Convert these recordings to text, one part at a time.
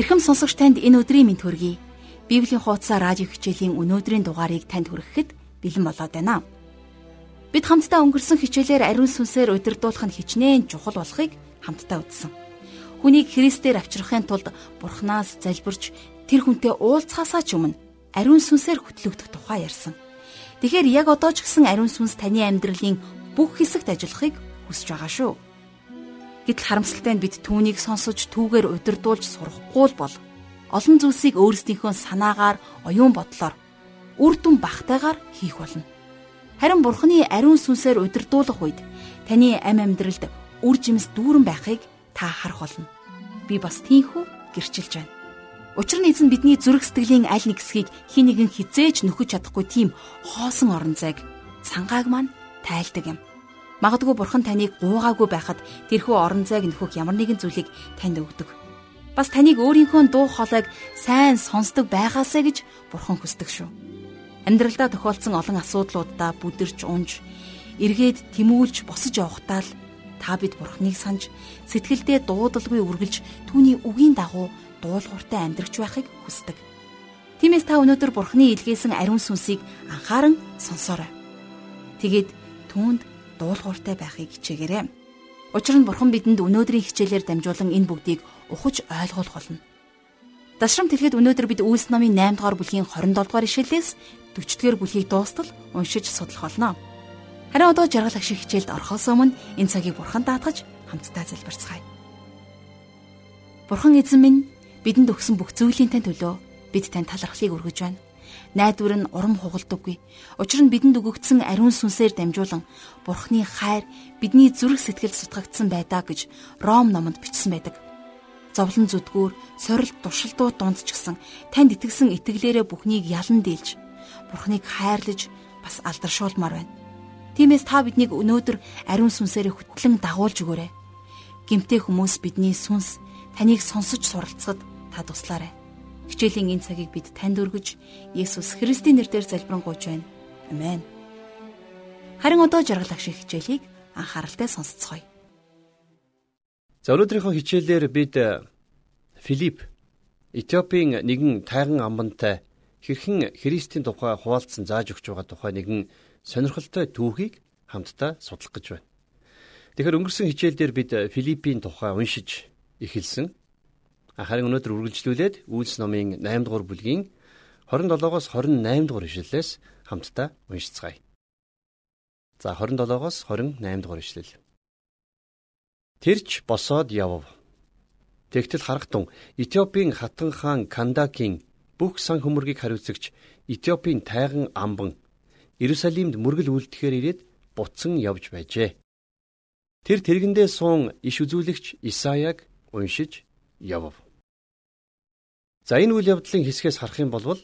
Ирхэм сонсогч танд энэ өдрийн мэнд хүргэе. Библийн хуудасаа радио хичээлийн өнөөдрийн дугаарыг танд хүргэхэд бэлэн болоод байна. Бид хамтдаа өнгөрсөн хичээлээр ариун сүнсээр удирдуулах нь хичнээн чухал болохыг хамтдаа үзсэн. Хүнийг Христээр авчрахын тулд Бурханаас залбирч тэр хүнтэй уулзахаасаа ч өмнө ариун сүнсээр хөтлөгдөх тухай ярьсан. Тэгэхээр яг одоо ч гэсэн ариун сүнс таны амьдралын бүх хэсэгт ажиллахыг хүсэж байгаа шүү. Гэтэл харамсалтай нь бид түүнийг сонсож түүгээр удирдуулж сурахгүй л бол олон зүйлсийг өөрсдийнхөө санаагаар, оюун бодлоор үр дүн багтайгаар хийх болно. Харин Бурхны ариун сүнсээр удирдуулах үед таны ам амьдралд үр жимс дүүрэн байхыг та харах болно. Би бас тийхүү гэрчилж байна. Учир нь эзэн бидний зүрх сэтгэлийн аль нэг хэсгийг хин нэгэн хизээж нөхөж чадахгүй тийм хоосон орон зайг цангааг маань тайлдаг юм. Магадгүй бурхан таныг гуугаагүй байхад тэрхүү орон зайг нөхөх ямар нэгэн зүйлийг танд өгдөг. Бас таныг өөрийнхөө дуу хоолойг сайн сонсдог байгаасаа гэж бурхан хүсдэг шүү. Амьдралдаа тохиолдсон олон асуудлуудаа бүдэрч унж, эргээд тэмүүлж босож явахдаа л та бид бурханыг санаж сэтгэлдээ дуудалгүй үргэлж түүний үгийн дагуу дуулууртай амьдрч байхыг хүсдэг. Тиймээс та өнөөдөр бурхны илгээсэн ариун сүнсийг анхааран сонсоорой. Тэгээд түүнд дуулууртай байхыг хичээгээрэй. Учир нь Бурхан бидэнд өнөөдрийн хичээлээр дамжуулан энэ бүгдийг ухаж ойлгуулах болно. Дашрам тэрхэд өнөөдөр бид Үйлс номын 8 дугаар бүлгийн 27 дугаар ишлэлээс 40 дугаар бүлгийг дуустал уншиж судлах болно. Харин одоо жаргал ах шиг хичээлд орохоос өмнө энэ цагийг Бурхан даатгаж хамтдаа залбирцгаая. Бурхан эзэн минь бидэнд өгсөн бүх зүйлийн тань төлөө бид тань талархлыг өргөж байна найдвар нь урам хугалдаггүй. Учир нь бидэнд өгөгдсөн ариун сүнсээр дамжуулан Бурхны хайр бидний зүрх сэтгэл сутгагдсан байдаа гэж Ром номонд бичсэн байдаг. Зовлон зүдгүүр, сорилт туршилтууд дунд ч гэсэн танд итгэсэн итгэлээрээ бүхнийг ялан дийлж Бурхныг хайрлаж бас алдаршуулмаар байна. Тиймээс та биднийг өнөөдөр ариун сүнсээр хөтлөн дагуулж өгөөрэй. Гимтэй хүмүүс бидний сүнс таныг сонсож суралцахад та туслаарай. Хичээлийн энэ цагийг бид танд өргөж Есүс Христийн нэрээр залбирanгуйч байна. Амен. Харин одоо жаргалах шиг хичээлийг анхааралтай сонсцгоё. За өнөөдрийнхөө хичээлээр бид э, Филипп Этиопийн нэгэн тайган амбантай хэрхэн Христийн тухай хуваалцсан зааж өгч байгаа тухай нэгэн сонирхолтой түүхийг хамтдаа судлах гэж байна. Тэгэхээр өнгөрсөн хичээлдэр бид Филиппийн тухай уншиж эхэлсэн. Харин өнөөдөр үргэлжлүүлээд Үйлс номын 8 дугаар бүлгийн 27-оос 28 дугаар ишлэлээс хамтдаа уншицгаая. За 27-оос 28 дугаар ишлэл. Тэрч босоод явв. Тэгтэл харахтун Этиопийн хатан хаан Кандакийн бүх сан хөмөргийг хариуцагч Этиопийн тайган амбан Иерусалимд мөргөл үлдэхээр ирээд буцсан явж байжээ. Тэр тэргэндээ суун иш үзүүлэгч Исаяг уншиж явв. За энэ үйл явдлын хэсгээс харах юм бол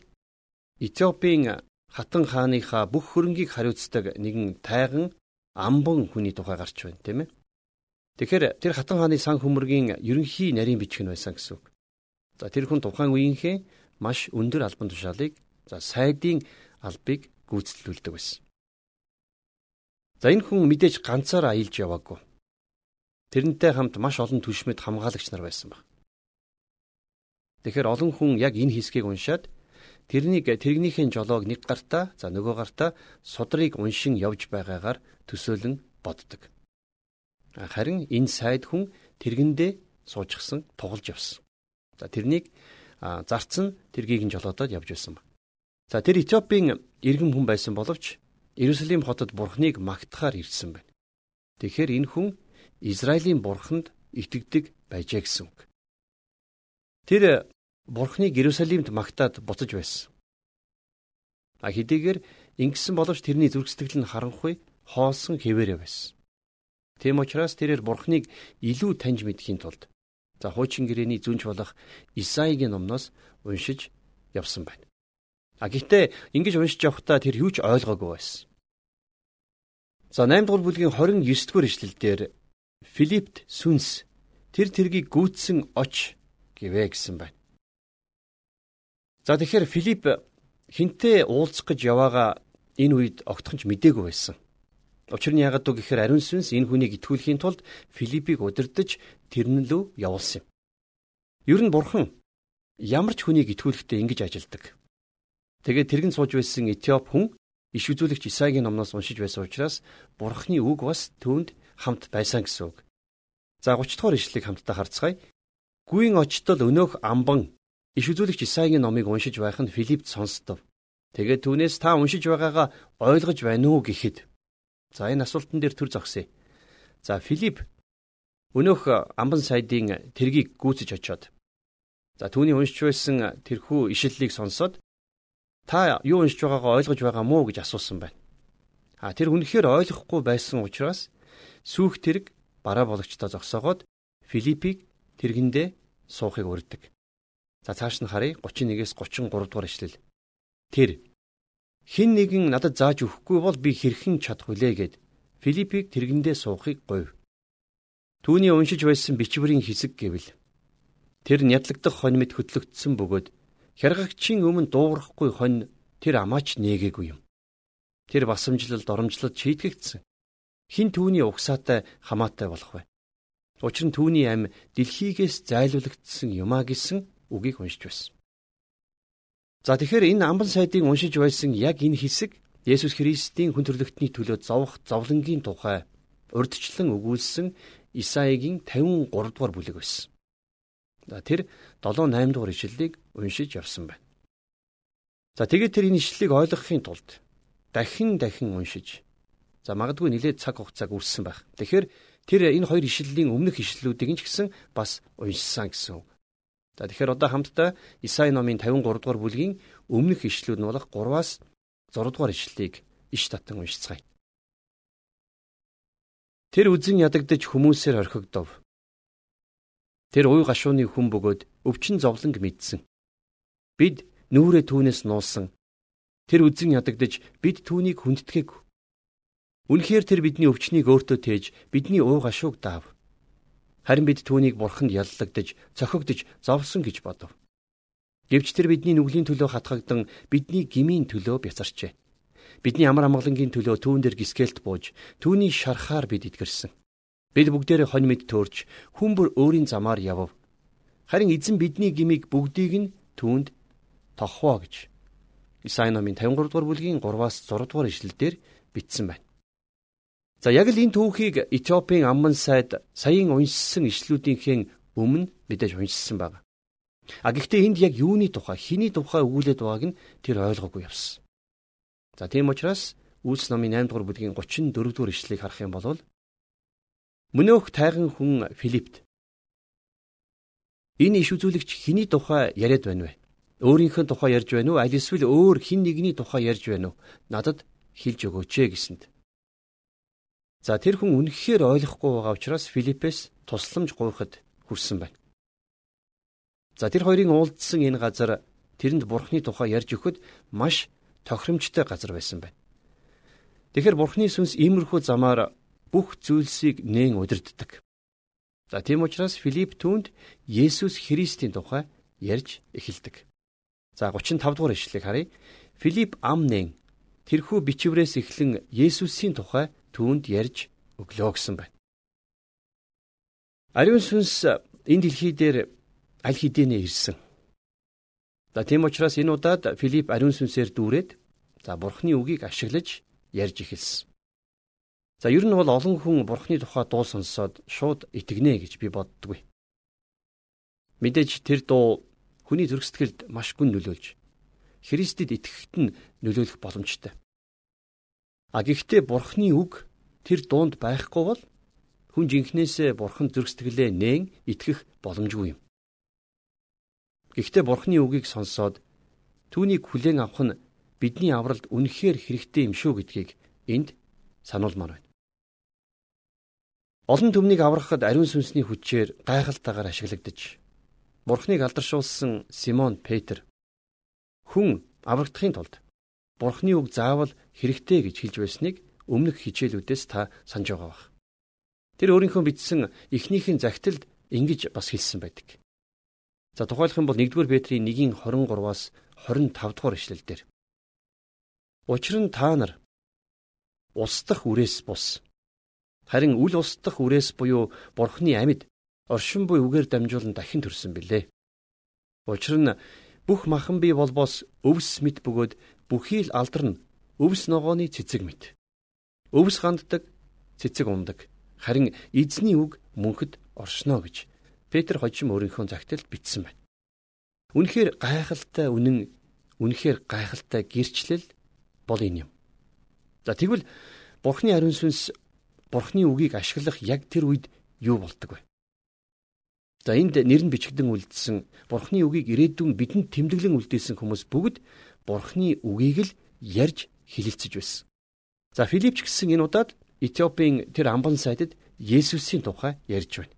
Этиопийн хатан хааныхаа бүх хөрөнгийг хариуцдаг нэгэн тайган амбан хүний тухай гарч байна тийм ээ. Тэгэхээр тэр хатан хааны сан хөмөргийн ерөнхий нарийн бичиг нь байсан гэсэн үг. За тэр хүн тухайн үеийнхээ маш өндөр албан тушаалыг за сайдын албыг гүйцэтгүүлдэг байсан. За энэ хүн мэдээж ганцаараа аялж яваагүй. Тэрнтэй хамт маш олон түшмэд хамгаалагч нар байсан баг. Тэгэхээр олон хүн яг энэ хэсгийг уншаад тэрнийг тэрэгнийхээ жолоог нэг гартаа за нөгөө гартаа судрыг уншин явж байгаагаар төсөөлөн боддог. Харин энэ сайд хүн тэргэндээ суучгсан тугалж явсан. За тэрнийг зарцсан тэргийг нь жолоодод явж байсан ба. За тэр Этиопийн иргэн хүн байсан боловч Иерусалим хотод бурхныг магтахаар ирсэн байна. Тэгэхээр энэ хүн Израилийн бурханд итгэдэг байжээ гэсэн үг. Тэр Бурхныг Иерусалимд магтаад буцаж байсан. А хэдийгээр ингэсэн боловч тэрний зүрх сэтгэл нь харанхуй хоосон хэвээрээ байсан. Тэм учраас тэрээр Бурхныг илүү таньж мэдхийн тулд за хуучин гэрээний зүнж болох Исаигийн номноос уншиж явсан байна. А гэхдээ ингэж уншиж явхдаа тэр юу ч ойлгоогүй байсан. За 8 дугаар бүлгийн 29 дугаар ишлэлдэр Филиппт сүнс тэр тэргийг гүйцсэн оч гэвэ гэсэн байна. За тэгэхээр Филипп хинтээ уулзах гэж яваага энэ үед огтхонч мдээгүй байсан. Учир нь яагаад вэ гэхээр ариун сүнс энэ хүнийг итгүүлэхийн тулд Филиппийг удирдах тэрнлүү явуулсан юм. Ер нь бурхан ямар ч хүнийг итгүүлэхдээ ингэж ажилдаг. Тэгээд тэрэгэн сууж байсан Этиоп хүн иш үзүүлэгч Исаигийн номноос уншиж байсан учраас Бурхны үг бас түүнд хамт байсан гэсэн үг. За 30 дугаар ишлэгийг хамтдаа харцгаая. Гүйн очтол өнөөх амбан иш үзүүлэгч Исаигийн номыг уншиж байх нь Филиппт сонстов. Тэгээд түүнээс та уншиж байгаагаа ойлгож байна уу гэхэд за энэ асуултан дээр төр зогсъё. За Филипп өнөөх амбан сайдын тэргийг гүйцэж очоод за түүний уншиж байсан тэрхүү ишлэлийг сонсоод та юу уншиж байгаагаа ойлгож байгаа мó гэж асуусан байна. А тэр үнэхээр ойлгохгүй байсан учраас сүүх тэрэг бараа бологчтой зогсоогоод Филиппийг тэргэндээ суухыг урддаг. За цааш нь харъя 31-ээс 33 дугаар ишлэл. Тэр хин нэгэн надад зааж өгөхгүй бол би хэрхэн чадах вүлээ гэд Филиппийг тэргэндээ суухыг говь. Түүний уншиж байсан бичвэрийн хэсэг гэвэл тэр нядлагдах хонь мэд хөтлөгдсөн бөгөөд хяргагчийн өмнө дуугарахгүй хонь тэр амаач нээгээгүй юм. Тэр басамжлал доромжлол шийтгэгдсэн. Хин түүний угсаатай хамаатай болох вэ? Учир нь түүний ам дэлхийгээс зайлуулагдсан юмаа гэсэн үгийг уншиж байсан. За тэгэхээр энэ амбан сайдыг уншиж байсан яг энэ хэсэг Есүс Христийн хүн төрлөختний төлөө зовх зовлонгийн тухай урдчлан өгүүлсэн Исаигийн 53 дугаар бүлэг байсан. За тэр 7 8 дугаар ишлэлийг уншиж явсан байна. За тэгээд тэр энэ ишлэлийг ойлгохын тулд дахин дахин уншиж за магадгүй нэлээд цаг хугацааг үрссэн байх. Тэгэхээр тэр энэ хоёр ишлэлийн өмнөх ишлэлүүдийг ч гэсэн бас уншсан гэсэн. За тэгэхээр одоо хамтдаа Исаи номын 53 дугаар бүлгийн өмнөх ишлүүд нь болох 3-аас 6 дугаар ишлэлийг иш татан уншицгаая. Тэр үзэн ядагдж хүмүүсээр орхигдов. Тэр уй гашууны хүн бөгөөд өвчин зовлонг мэдсэн. Бид нүрээ түүнээс нуусан. Тэр үзэн ядагдж бид түүнийг хүндэтгээгүй. Үнэхээр тэр бидний өвчнийг өөртөө тээж бидний уу гашууг даав. Харин бид түүнийг бурханд яллагдж, цохигдож зовсон гэж бодов. Гэвч тэр бидний нүглийн төлөө хатгагдан бидний гмийн төлөө бяцарчээ. Бидний амар амгалангийн төлөө түүн дээр гисгэлт бууж, түүний шархаар бид итгэрсэн. Бид бүгдээрээ хонь мэд төөрч, хүмбэр өөрийн замаар явв. Харин эзэн бидний гмийг бүгдийг нь түүнд тохвоо гэж Исаи номын 53 дугаар бүлгийн 3-аас 6 дугаар ишлэлдэр бичсэн байна. За яг л энэ түүхийг Этиопийн амман сайд саяын уншсан ишлүүдийнхээ өмнө мэдээж уншсан байна. А гэхдээ энд яг юуны тухай, хэний тухай өгүүлээд байгааг нь тэр ойлгоогүй явсан. За тийм учраас Үлс номын 8 дугаар бүлгийн 34 дугаар ишлэгийг харах юм бол Мөнөөх тайган хүн Филиппт энэ иш үзүүлэгч хэний тухай яриад байна вэ? Өөрийнхөө тухай ярьж байна уу? Аль эсвэл өөр хин нэгний тухай ярьж байна уу? Надад хэлж өгөөч ээ гэсэнд. За тэр хүн үнэхээр ойлгохгүй байгаа учраас Филиппээс тусламж гуйхад хүрсэн байна. За тэр хоёрын уулзсан энэ газар тэрэнд бурхны тухай ярьж өгөхөд маш тохиромжтой газар байсан байна. Тэгэхээр бурхны сүнс иймэрхүү замаар бүх зүйлсийг нээн удирддаг. За тийм учраас Филипп түүнд Есүс Христийн тухай ярьж эхэлдэг. За 35 дугаар ишлэгийг харъя. Филипп амнэн тэрхүү бичвэрээс эхлэн Есүсийн тухай түүнд ярьж өглөө гэсэн байна. Ариун сүнс энэ дэлхий дээр аль хэдийнэ ирсэн. За тийм учраас энэ удаад Филипп ариун сүнсээр дүүрээд за бурхны үгийг ашиглаж ярьж эхэлсэн. За ер нь бол олон хүн бурхны тухай дуу сонсоод шууд итгэнэ гэж би боддгүй. Мэдээж тэр дуу хүний зүрх сэтгэлд маш гүн нөлөөлж Христэд итгэхэд нь нөлөөлөх боломжтой. А гэхдээ бурхны үг тэр дуунд байхгүй бол хүн жинхнээсээ бурхан зүрх сэтгэлээ нээн итгэх боломжгүй юм. Гэхдээ бурхны үгийг сонсоод түүнийг хүлээн авах нь бидний авралд үнэхээр хэрэгтэй юм шүү гэдгийг энд сануулмаар байна. Олон төмнийг аврахад ариун сүнсний хүчээр гайхалтайгаар ашиглагдаж Бурхныг алдаршуулсан Симон Петр хүн аврагдахын тулд Бурхны үг заавал хэрэгтэй гэж хэлж байсныг өмнөх хичээлүүдээс та санаж байгаа бах. Тэр өөрийнхөө бичсэн эхнийхэн загталд ингэж бас хэлсэн байдаг. За тухайлах юм бол 1-р Петрийн 1-ийн 23-аас 25 дугаар ишлэлдэр. Учир нь та нар устдах үрээс бус. Харин үл устдах үрээс буюу Бурхны амьд оршин буй үгээр дамжуулан дахин төрсөн билээ. Учир нь бүх махан бий болбоос өвс мэт бөгөөд бүхий л алдарна өвс ногооны цэцэг мэт. Өвс ганддаг, цэцэг ундаг. Харин эзний үг мөнхөд оршно гэж Петр хожим өөрийнхөө загталд бичсэн байна. Үнэхээр гайхалтай үнэн, үнэхээр гайхалтай гэрчлэл бол энэ юм. За тэгвэл Бурхны ариун сүнс Бурхны үгийг ашиглах яг тэр үед юу болдог вэ? За энд нэр нь бичигдэн үлдсэн Бурхны үгийг ирээдүйн бидэнд тэмдэглэн үлдээсэн хүмүүс бүгд Бурхны үгийг л ярьж хэлэлцэж байсан. За Филипч гэсэн энэ удаад Этиопийн тэр амбан сайдад Есүсийн тухай ярьж байна.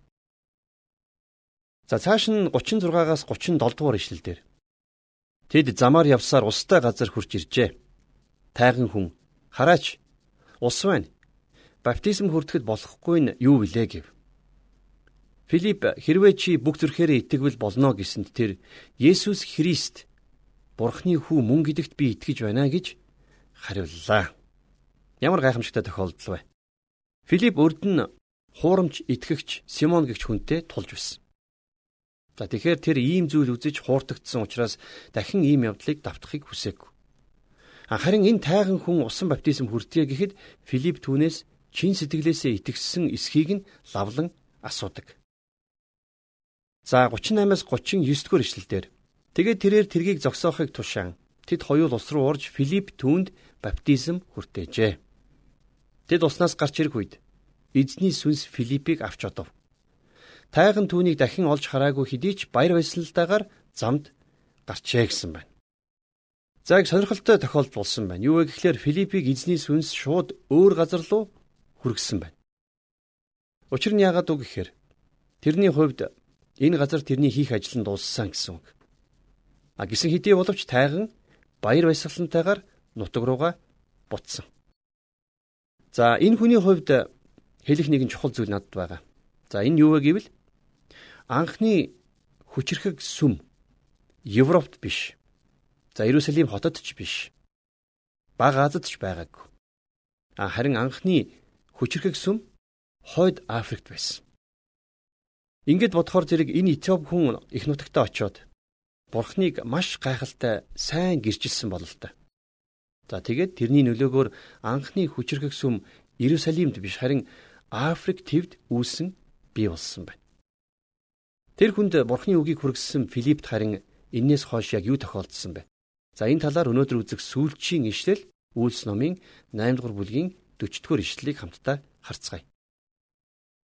За цааш нь 36-аас 37 дугаар ишлэлдэр Тэд замаар явсаар устай газар хурж иржээ. Тайган хүн хараач ус байна. Баптизм хүртэхэд болохгүй нь юу вүлээ гэв. Филипп хэрвээ чи бүх зүрхээрээ итгэвэл болно гэсэнд тэр Есүс Христ Бурхны хүү мөн гэдэгт би итгэж байна гэж хариуллаа. Ямар гайхамшигтай тохиолдол вэ? Филипп өрд нь хуурамч итгэгч Симон гэгч хүнтэй тулж байсан. За тэгэхээр тэр ийм зүйл үзэж хууртагдсан учраас дахин ийм явдлыг давтахыг хүсээгүй. Харин энэ тайган хүн усан баптизм хүртье гэхэд Филипп түүнээс чин сэтгэлээсээ итгэсэн эсхийг нь лавлан асуудаг. За 38-аас 39 дугаар ишлэлдэр тэгээд тэрээр тэргийг зогсоохыг тушаан тэд хоёул ус руу орж Филипп түүнд баптизм хүртээжээ. Тэд уснаас гарч ирэх үед эзний сүнс Филиппийг авч одов. Тайган түүнийг дахин олж хараагүй хэдий ч баяр баясгалалтайгаар замд гарчээ гэсэн байна. За их сонирхолтой тохиолдол болсон байна. Юу вэ гэхээр Филиппийг эзний сүнс шууд өөр газар руу хүргэсэн байна. Учир нь яагаад үг гэхээр тэрний хувьд Энэ газар тэрний хийх ажил нь дууссан гэсэн үг. А гисэн хэдий боловч тайган баяр баясгалантайгаар нутаг руугаа буцсан. За энэ хүний хувьд хэлэх нэгэн чухал зүйл надад байгаа. За энэ юу вэ гэвэл анхны хүчрхэг сүм Европт биш. За Иерусалим хотод ч биш. Бага Азад ч байгаагүй. А харин анхны хүчрхэг сүм хойд Африкт байсан. Ингээд бодохоор зэрэг энэ Этиоп хүн их нутагтаа очиод Бурхныг маш гайхалтай сайн гэрчилсэн бололтой. За тэгээд тэрний нөлөөгөөр анхны хүчрхэг сүм Иерусалимд биш харин Африк твд үүсэн бий болсон байна. Тэр хүнд Бурхны үгийг хүргэсэн Филиппт харин энээс хойш яг юу тохиолдсон бэ? За энэ талаар өнөөдөр үзэх сүүлчийн ишлэл Үйлс номын 8 дугаар бүлгийн 40 дугаар ишлэлийг хамтдаа харцгаая.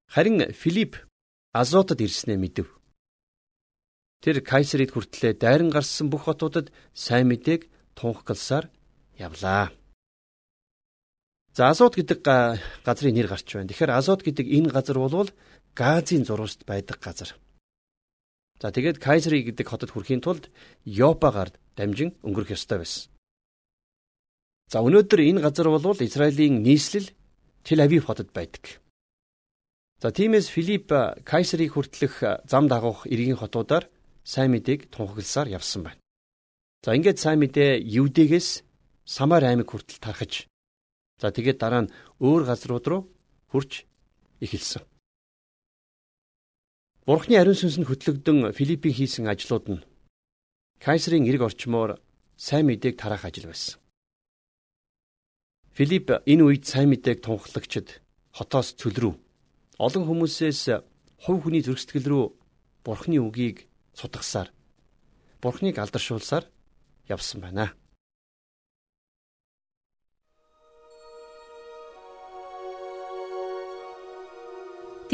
Харин Филипп Азотод ирснээ мэдэв. Тэр Кайсерид хүртлээр дайран гарсан бүх хотуудад сайн мэдээг тунхагласаар явлаа. За Азот гэдэг газрын нэр гарч байна. Тэгэхээр Азот гэдэг энэ газар бол Газийн зурваст байдаг газар. За тэгээд Кайсери гэдэг хотод хүрэхийн тулд Йопагаар дамжин өнгөрөх ёстой байсан. За өнөөдөр энэ газар бол Израилийн нийслэл Тел Авив хотод байдаг. За тиймээс Филипп Кайсерийг хүртлэх зам дагуух эргийн хотуудаар сайн мэдээг тунхагласаар явсан байна. За ингээд сайн мэдээ Евдэгээс Самар аймаг хүртэл тархаж за тэгээд дараа нь өөр газрууд руу хурж эхэлсэн. Бурхны ариун сүнсэнд хөтлөгдөн Филиппийн хийсэн ажлууд нь Кайсерийн эрг орчмоор сайн мэдээг тараах ажил байсан. Филипп энэ үед сайн мэдээг тунхлагчд хотоос цөл рүү олон хүмүүсээс хувь хүний зөрсгөл рүү Бурхны үгийг сутгасаар Бурхныг алдаршуулсаар явсан байна.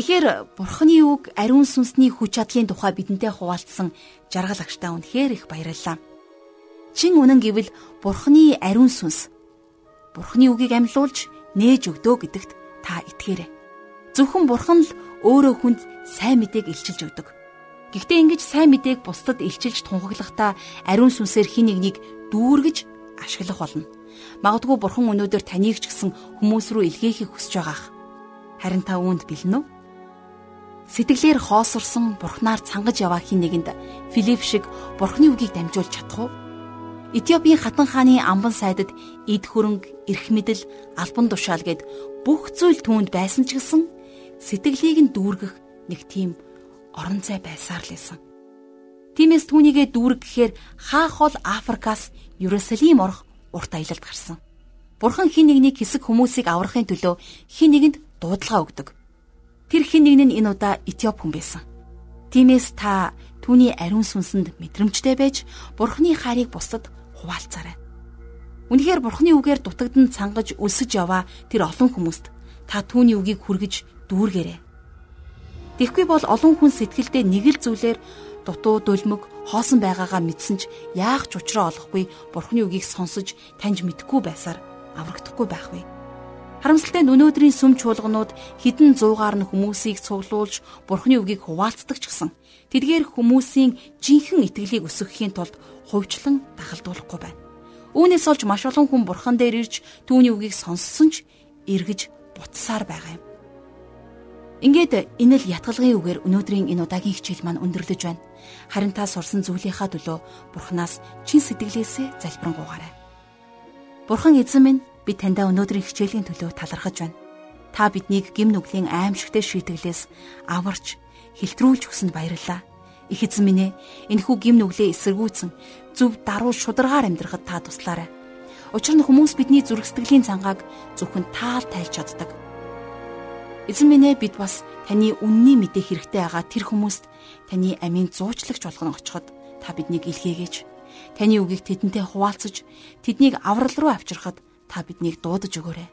Тэгэхээр Бурхны үг ариун сүнсний хүч чадлын тухай бидэнтэй хуваалцсан жаргал агштаа үнэхээр их баярлалаа. Чин үнэн гэвэл Бурхны ариун сүнс Бурхны үгийг амьлуулж нээж өгдөө гэдэгт та итгээрэй. Зөвхөн бурхан л өөрөө хүнд сайн мэдээг илчилж өгдөг. Гэхдээ ингэж сайн мэдээг бусдад илчилж тунхаглахдаа ариун сүнсээр хин нэгнийг дүүргэж ашиглах болно. Магадгүй бурхан өнөөдөр таныг ч гэсэн хүмүүс рүү илгээхийг хүсэж байгаах. Харин та үүнд бэлэн үү? Сэтгэлээр хоосорсон бурхнаар цангаж яваа хин нэгэнд Филипп шиг бурхны үгийг дамжуулж чадах уу? Этиопийн хатан хааны амбан сайдад эд хөрөнгө, эрх мэдэл, албан тушаал гэд бүх зүйл түүнд байсан ч гэсэн сэтгэлийг нь дүүргэх нэг тийм орон зай байсаар л исэн. Тиймээс түүнийгээ дүүрэг гэхээр хаах бол Африкаас Ерүсалим орох урт аялалд гарсан. Бурхан хин нэгнийг хэсэг хүмүүсийг аврахын төлөө хин нэгэнд дуудлага өгдөг. Тэр хин нэг нь энэ удаа Этиоп хүн байсан. Тиймээс та түүний ариун сүнсэнд мэдрэмжтэй байж Бурханы хайрыг бусдад хуваалцаарай. Үнэхээр Бурханы үгээр дутагдан цангаж өлсөж яваа тэр олон хүмүүст та түүний үгийг хүргэж дүүргээрэй. Тэгэхгүй бол олон хүн сэтгэлдээ нэг л зүйлээр дутуу дөлмөг хоосон байгаагаа мэдсэн ч яах ч учраа олохгүй Бурханы үгийг сонсож таньж мэдхгүй байсаар аврагдахгүй байх вэ? Харамсалтай нь өнөөдрийн сүм чуулганууд хідэн зуугаар нь хүмүүсийг цуглуулж Бурхны үгийг хуваалцдаг ч гэсэн тэдгээр хүмүүсийн жинхэнэ итгэлийг өсгөхийн тулд хувьчлан дахалдуулахгүй байна. Үүнээс олж маш олон хүн Бурхан дээр ирж түүний үгийг сонссон ч эргэж бутсаар байгаа юм. Ингээд энэ л ятгалгын үгээр өнөөдрийн энэ удаагийн хичээл маань өндөрлөж байна. Харин та сурсан зүйлийнхаа төлөө Бурханаас чин сэтгэлээсээ залбирanгуйгаарай. Бурхан эзэн минь би таньда өнөөдрийн хичээлийн төлөө талархаж байна. Та биднийг гим нүглийн аимшигтэй шийтгэлээс аварч хилтрүүлж өгсөнд баярлалаа. Их эзэн минь ээ энэхүү гим нүглээ эсэргүүцэн зөв даруй шударгаар амьдрахад та туслаарай. Учир нь хүмүүс бидний зүрх сэтгэлийн цангааг зөвхөн таал тайлж чаддаг. Эзэн минь ээ бид бас таны үнний мэдээ хэрэгтэй байгаа тэр хүмүүст таны амийн зуучлагч болгон очиход та биднийг илгээгээж таны үгийг тэдэнтэй хуваалцаж тэднийг аврал руу авчирхад та биднийг дуудаж өгөөрэй.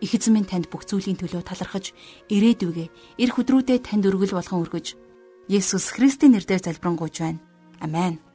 Их эзэн минь танд бүх зүйлийн төлөө талархаж ирээдүгэ эр хөдрүүдээ танд өргөл болгон өргөж Есүс Христийн нэрээр залбирanгуйж байна. Амен.